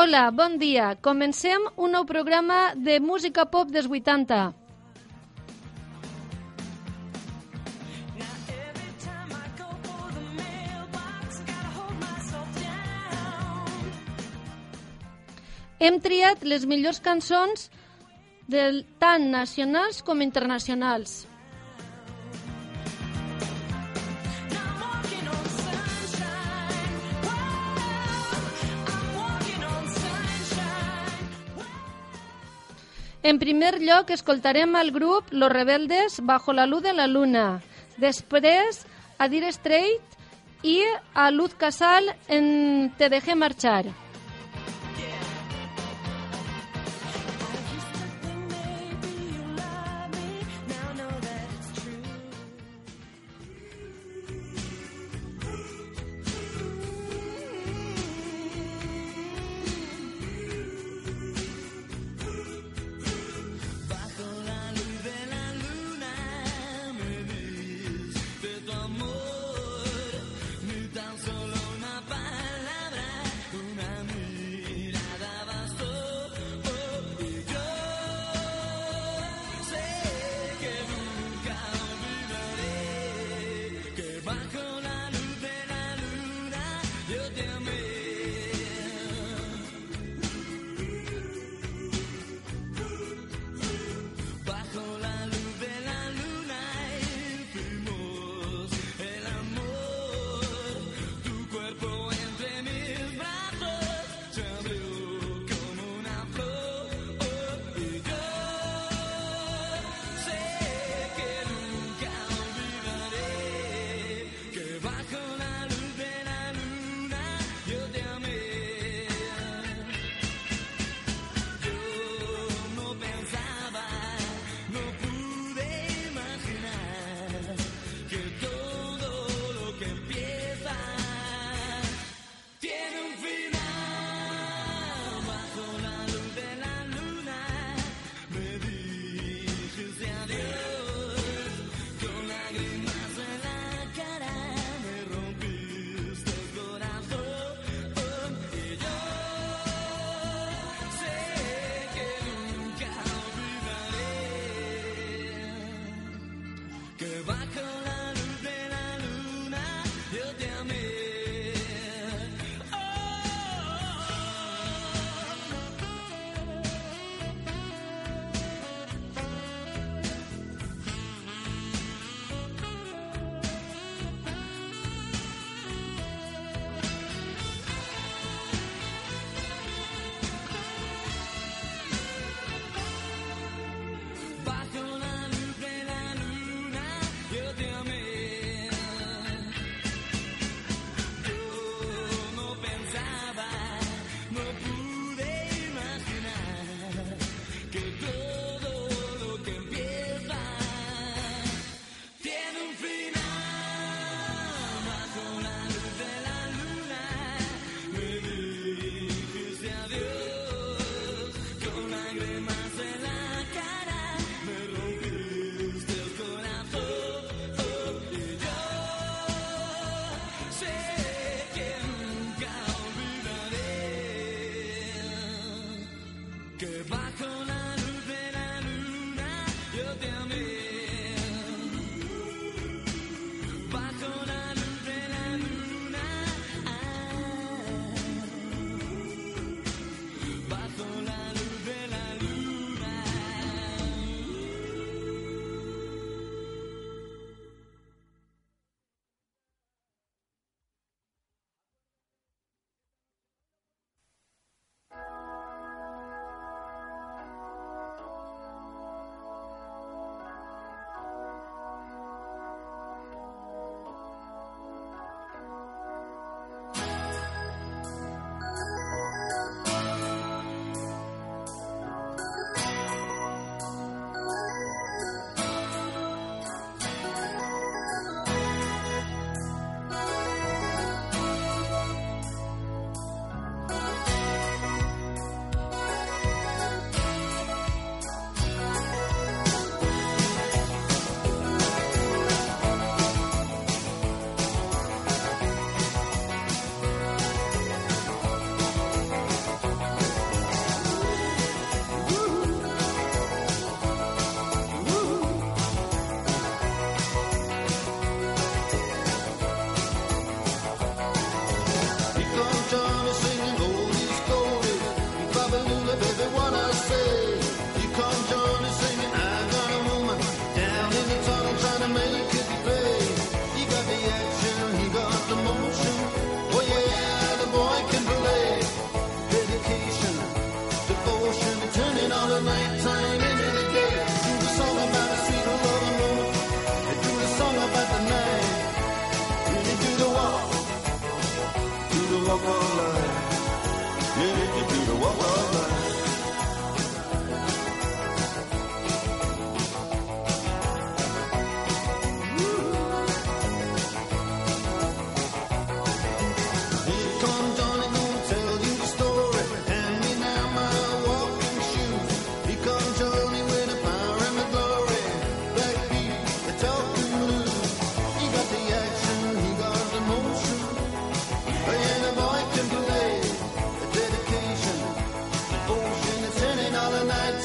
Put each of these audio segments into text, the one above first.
Hola, bon dia. Comencem un nou programa de música pop dels 80. Hem triat les millors cançons del, tant nacionals com internacionals. En primer lloc, escoltarem al grup Los Rebeldes Bajo la luz de la luna. Després, a Dire Straight i a Luz Casal en Te dejé marchar.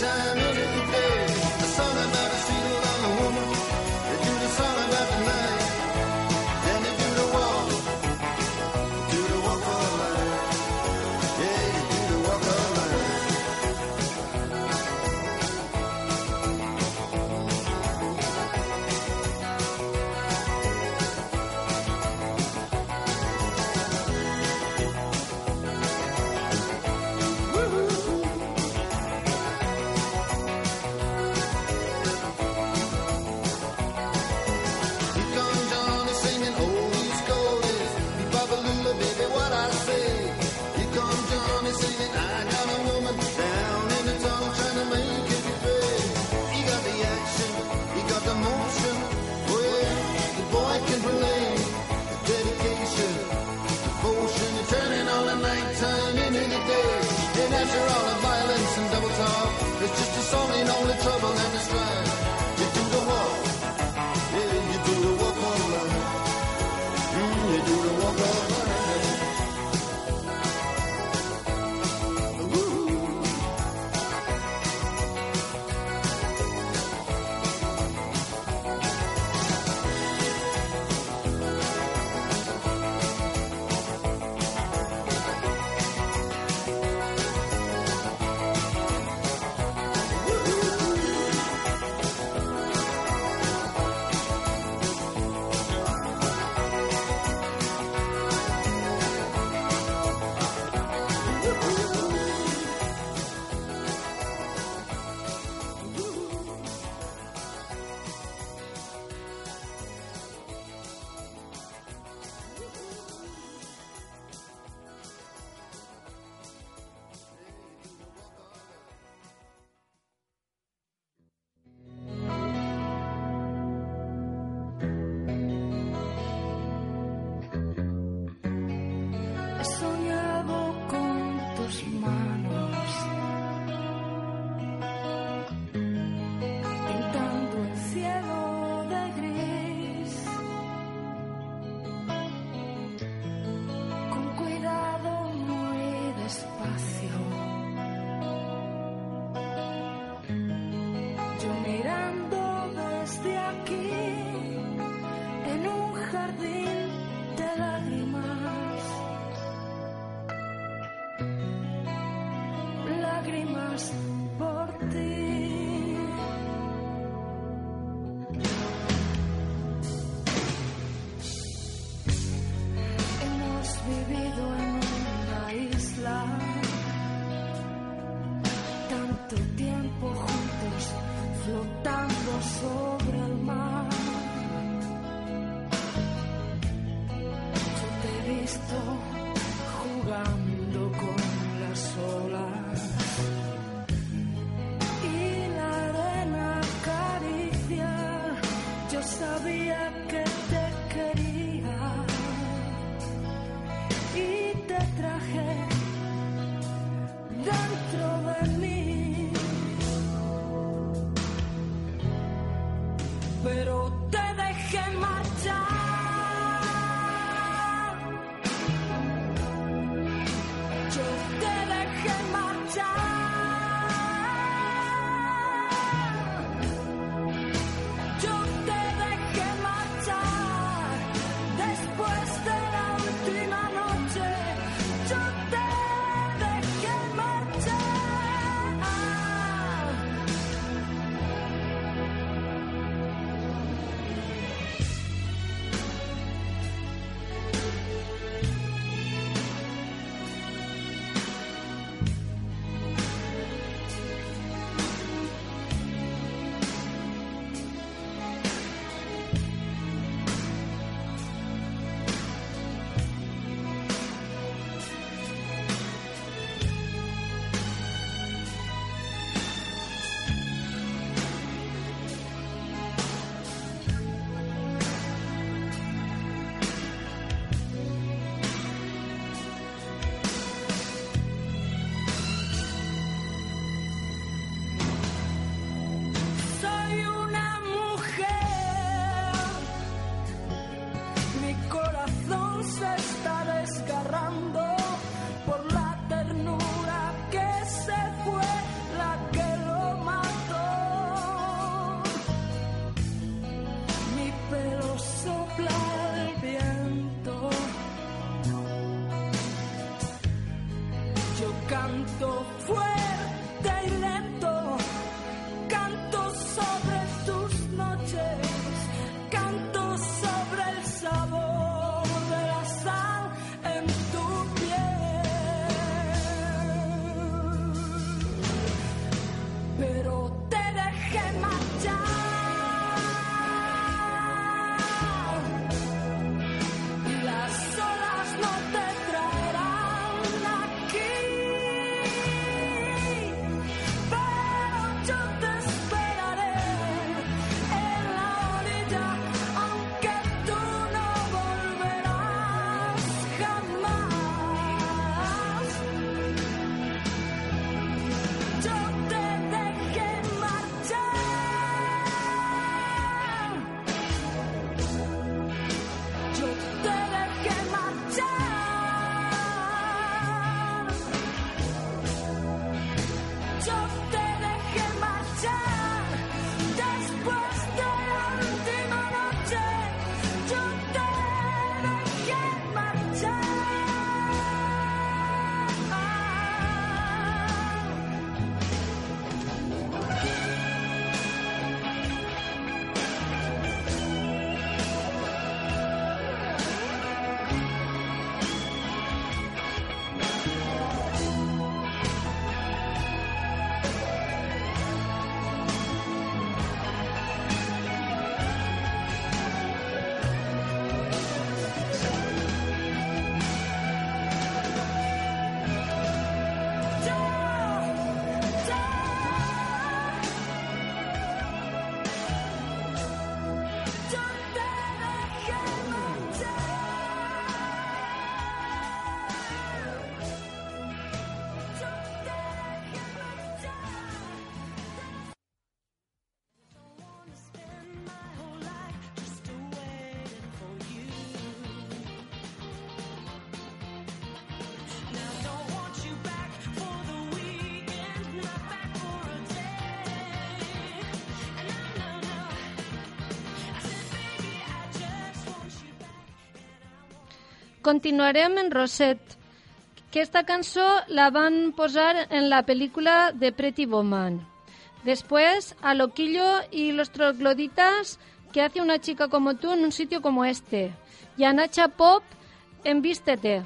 time. Continuarem en Rosette. Aquesta cançó la van posar en la película de Pretty Woman. Después, a Loquillo y los trogloditas, que hace una chica como tú en un sitio como este. Y a Nacha Pop en Vístete.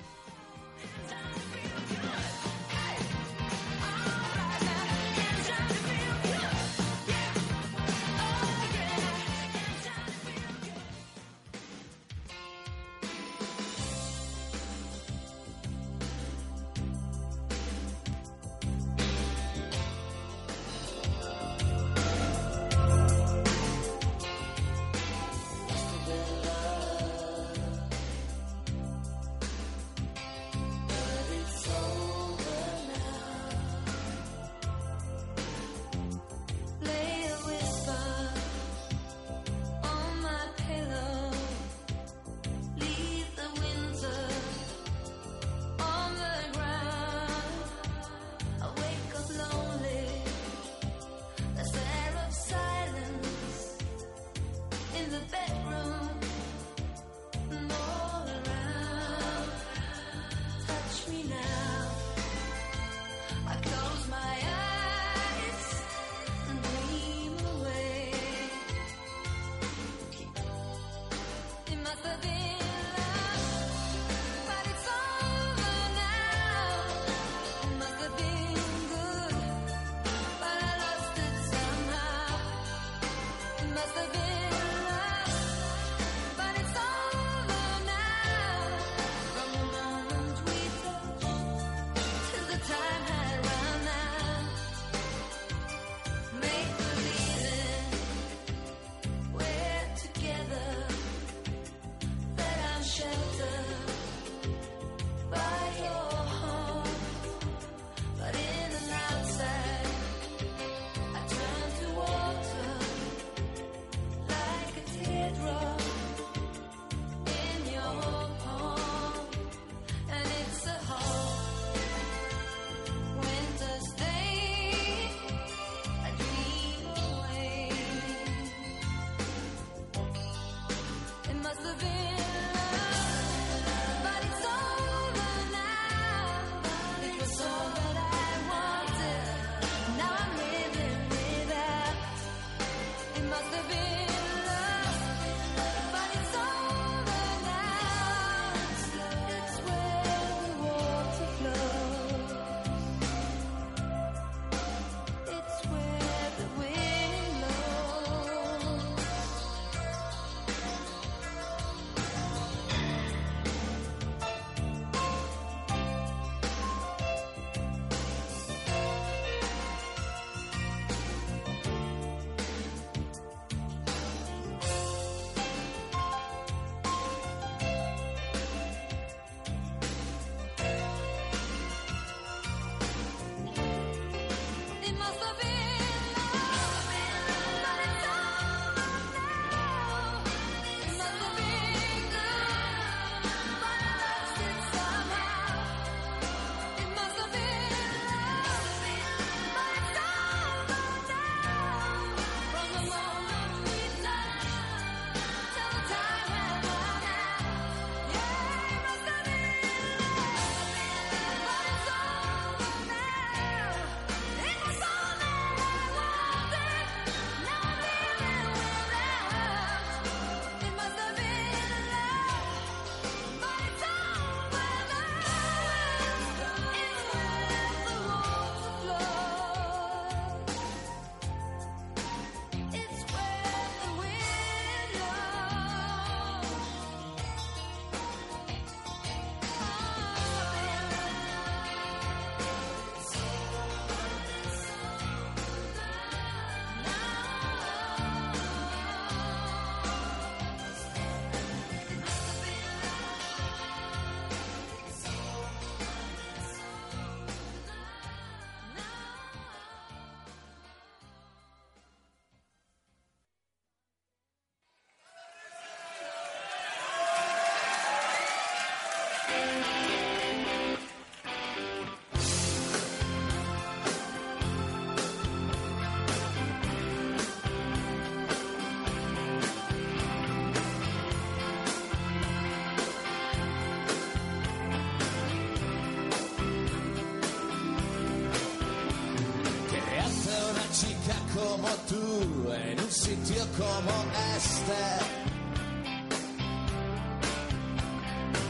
como este.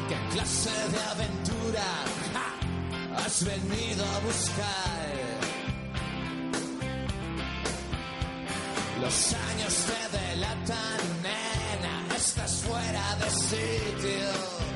¿Qué clase de aventura has venido a buscar? Los años te delatan, nena, estás fuera de sitio.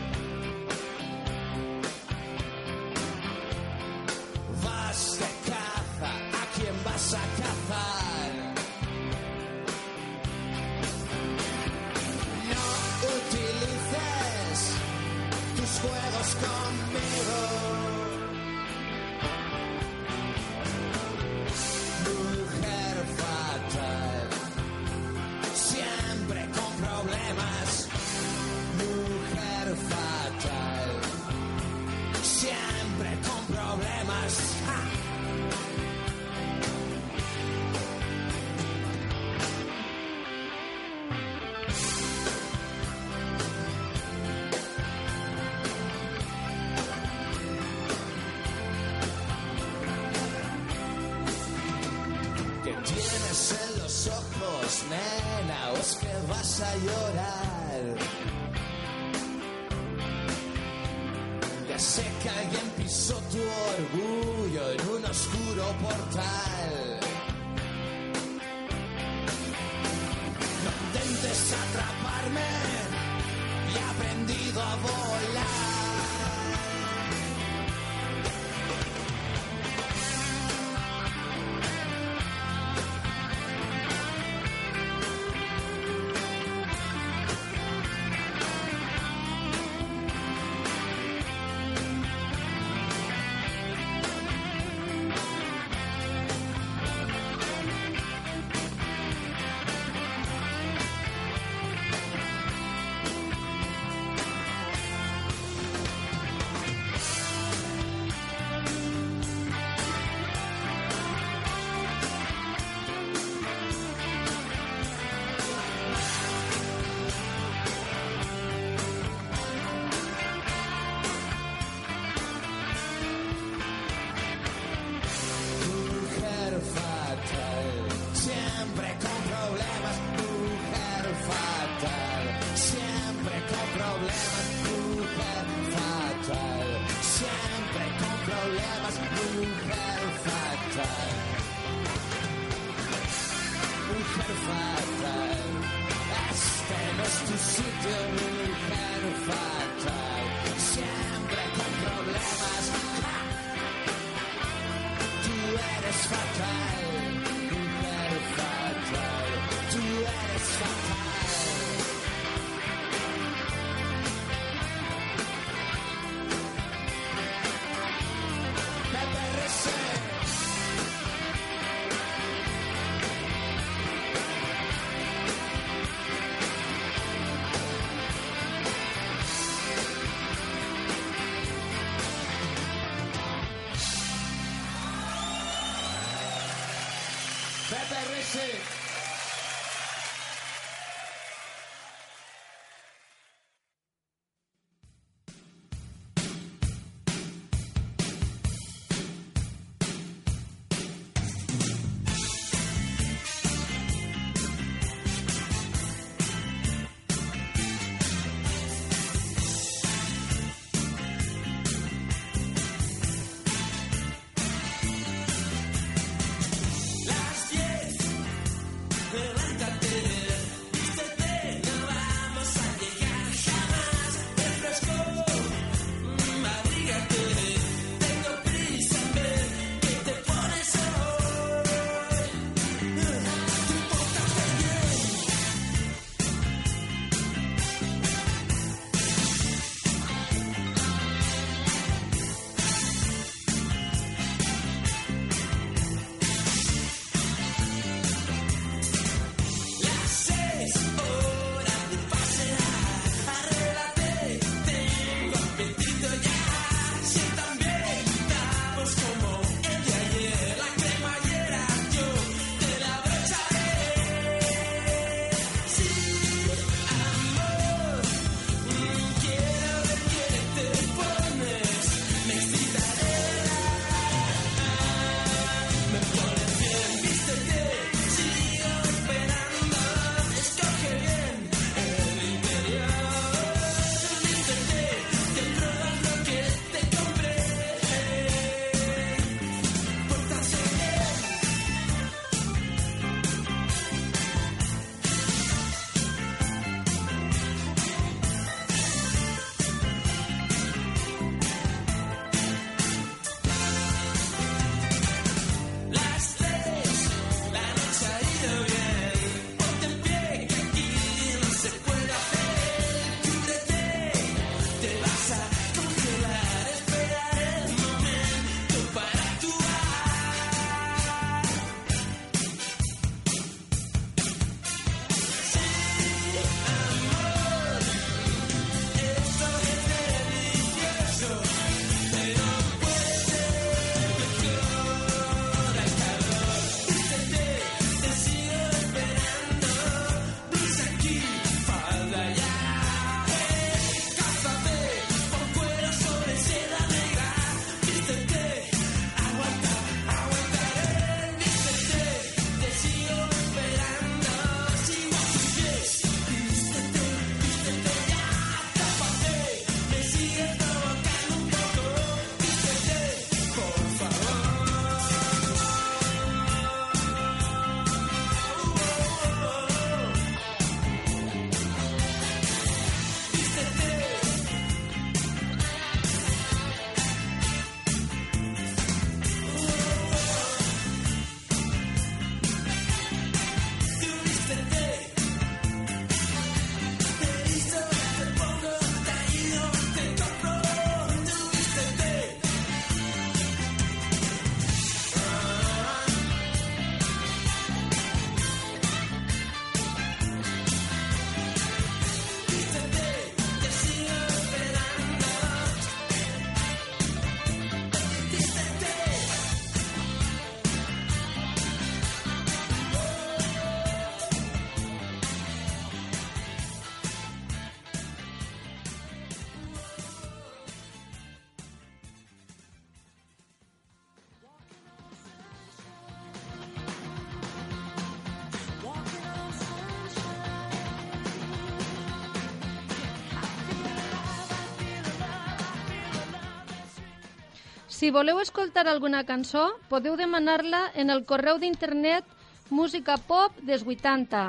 Si voleu escoltar alguna cançó, podeu demanar-la en el correu d'internet musicapopdes80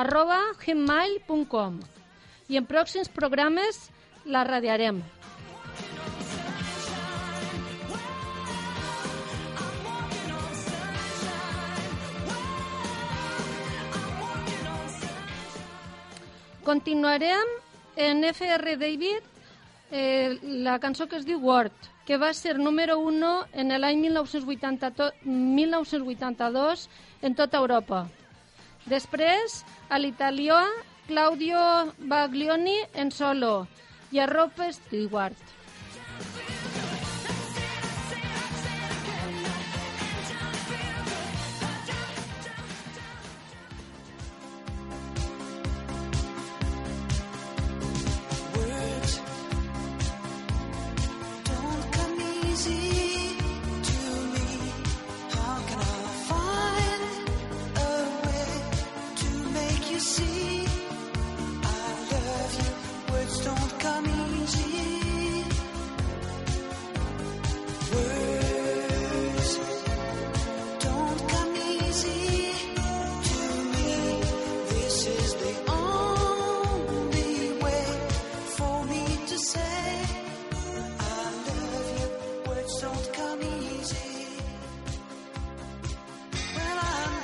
arroba gmail.com i en pròxims programes la radiarem. Continuarem en FR David eh, la cançó que es diu Word que va ser número 1 en el año 1980, 1982 en tota Europa. Després, a l'italià, Claudio Baglioni en solo i a Rob Stewart.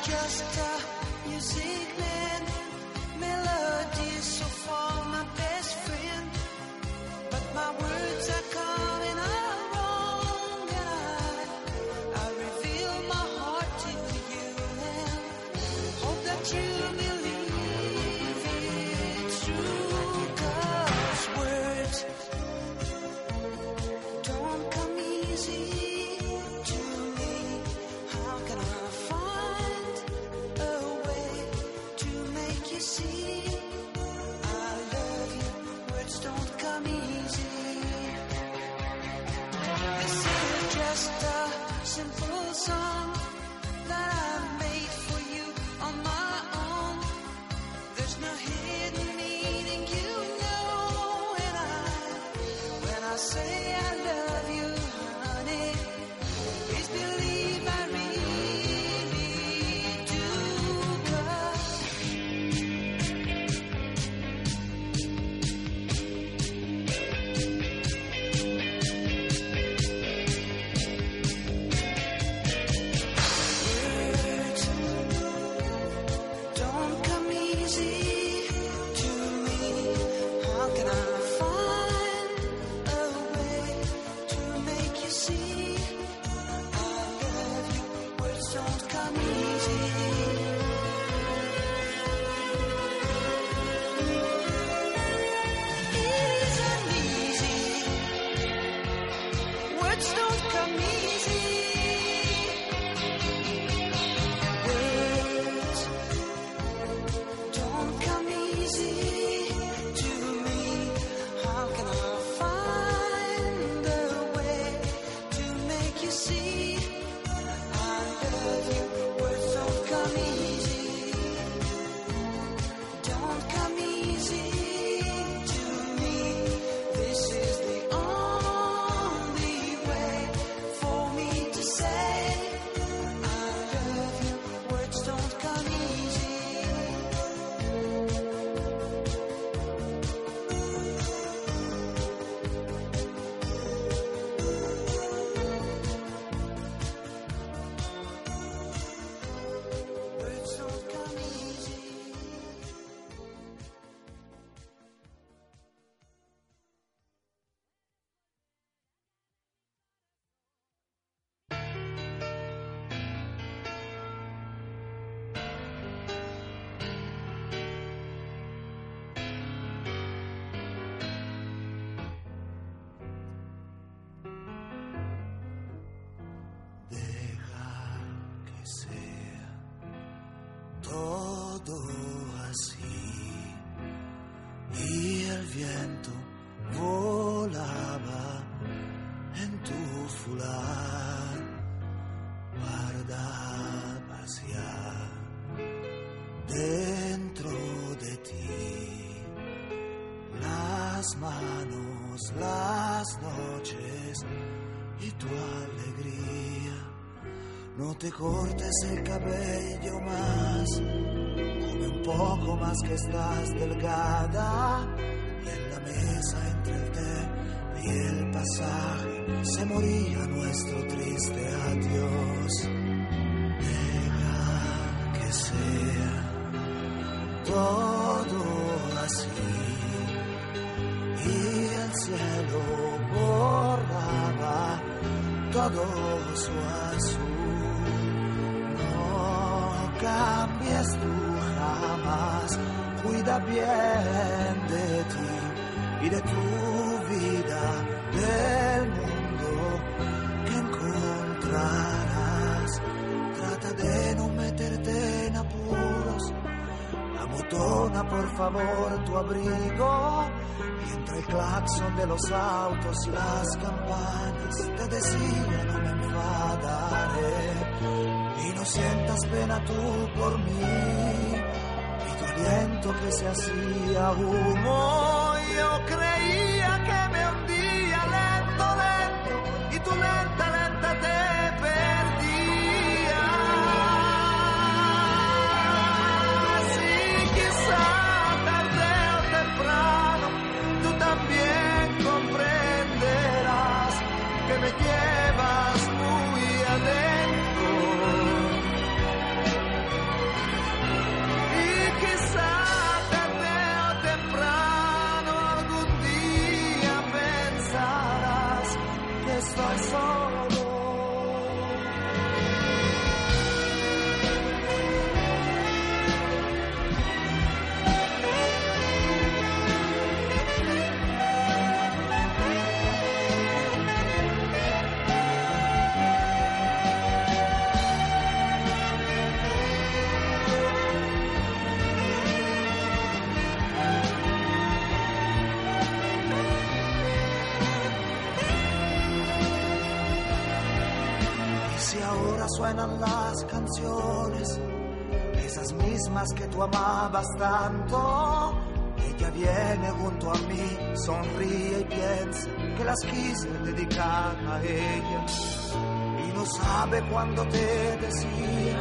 just a museum. song. stones las manos las noches y tu alegría. No te cortes el cabello más, come un poco más que estás delgada. Y en la mesa entre el té y el pasaje se moría nuestro triste adiós. Deja que sea todo todo su azul. No cambies tú jamás, cuida bien de ti y de tu vida, del mundo que encontrarás. Trata de no meterte en apuros. Abotona por favor tu abrigo claxon de los autos las campanas te decía no me enfadaré y no sientas pena tú por mí y tu aliento que se hacía humo las canciones, esas mismas que tú amabas tanto, ella viene junto a mí, sonríe y piensa que las quise dedicar a ella. Y no sabe cuando te decía,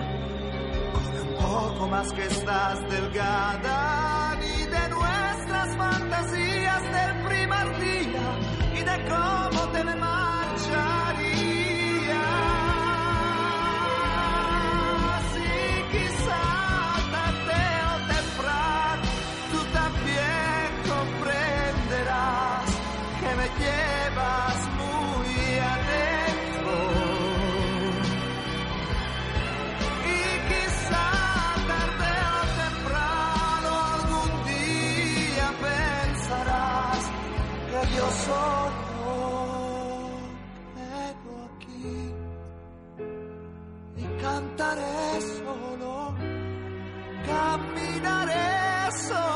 come un poco más que estás delgada, ni de nuestras fantasías del primer día, y de cómo yo solo vengo aquí y cantaré solo, caminaré solo.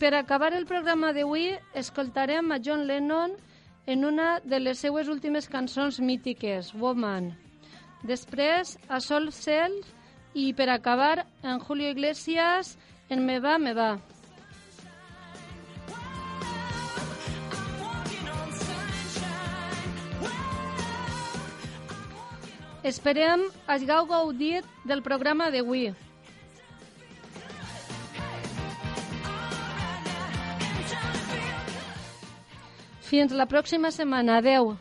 per acabar el programa d'avui, escoltarem a John Lennon en una de les seues últimes cançons mítiques, Woman. Després, a Sol Cell i, per acabar, en Julio Iglesias, en Me va, me va. Esperem hagueu gaudit del programa d'avui. Fins la pròxima setmana. Adeu.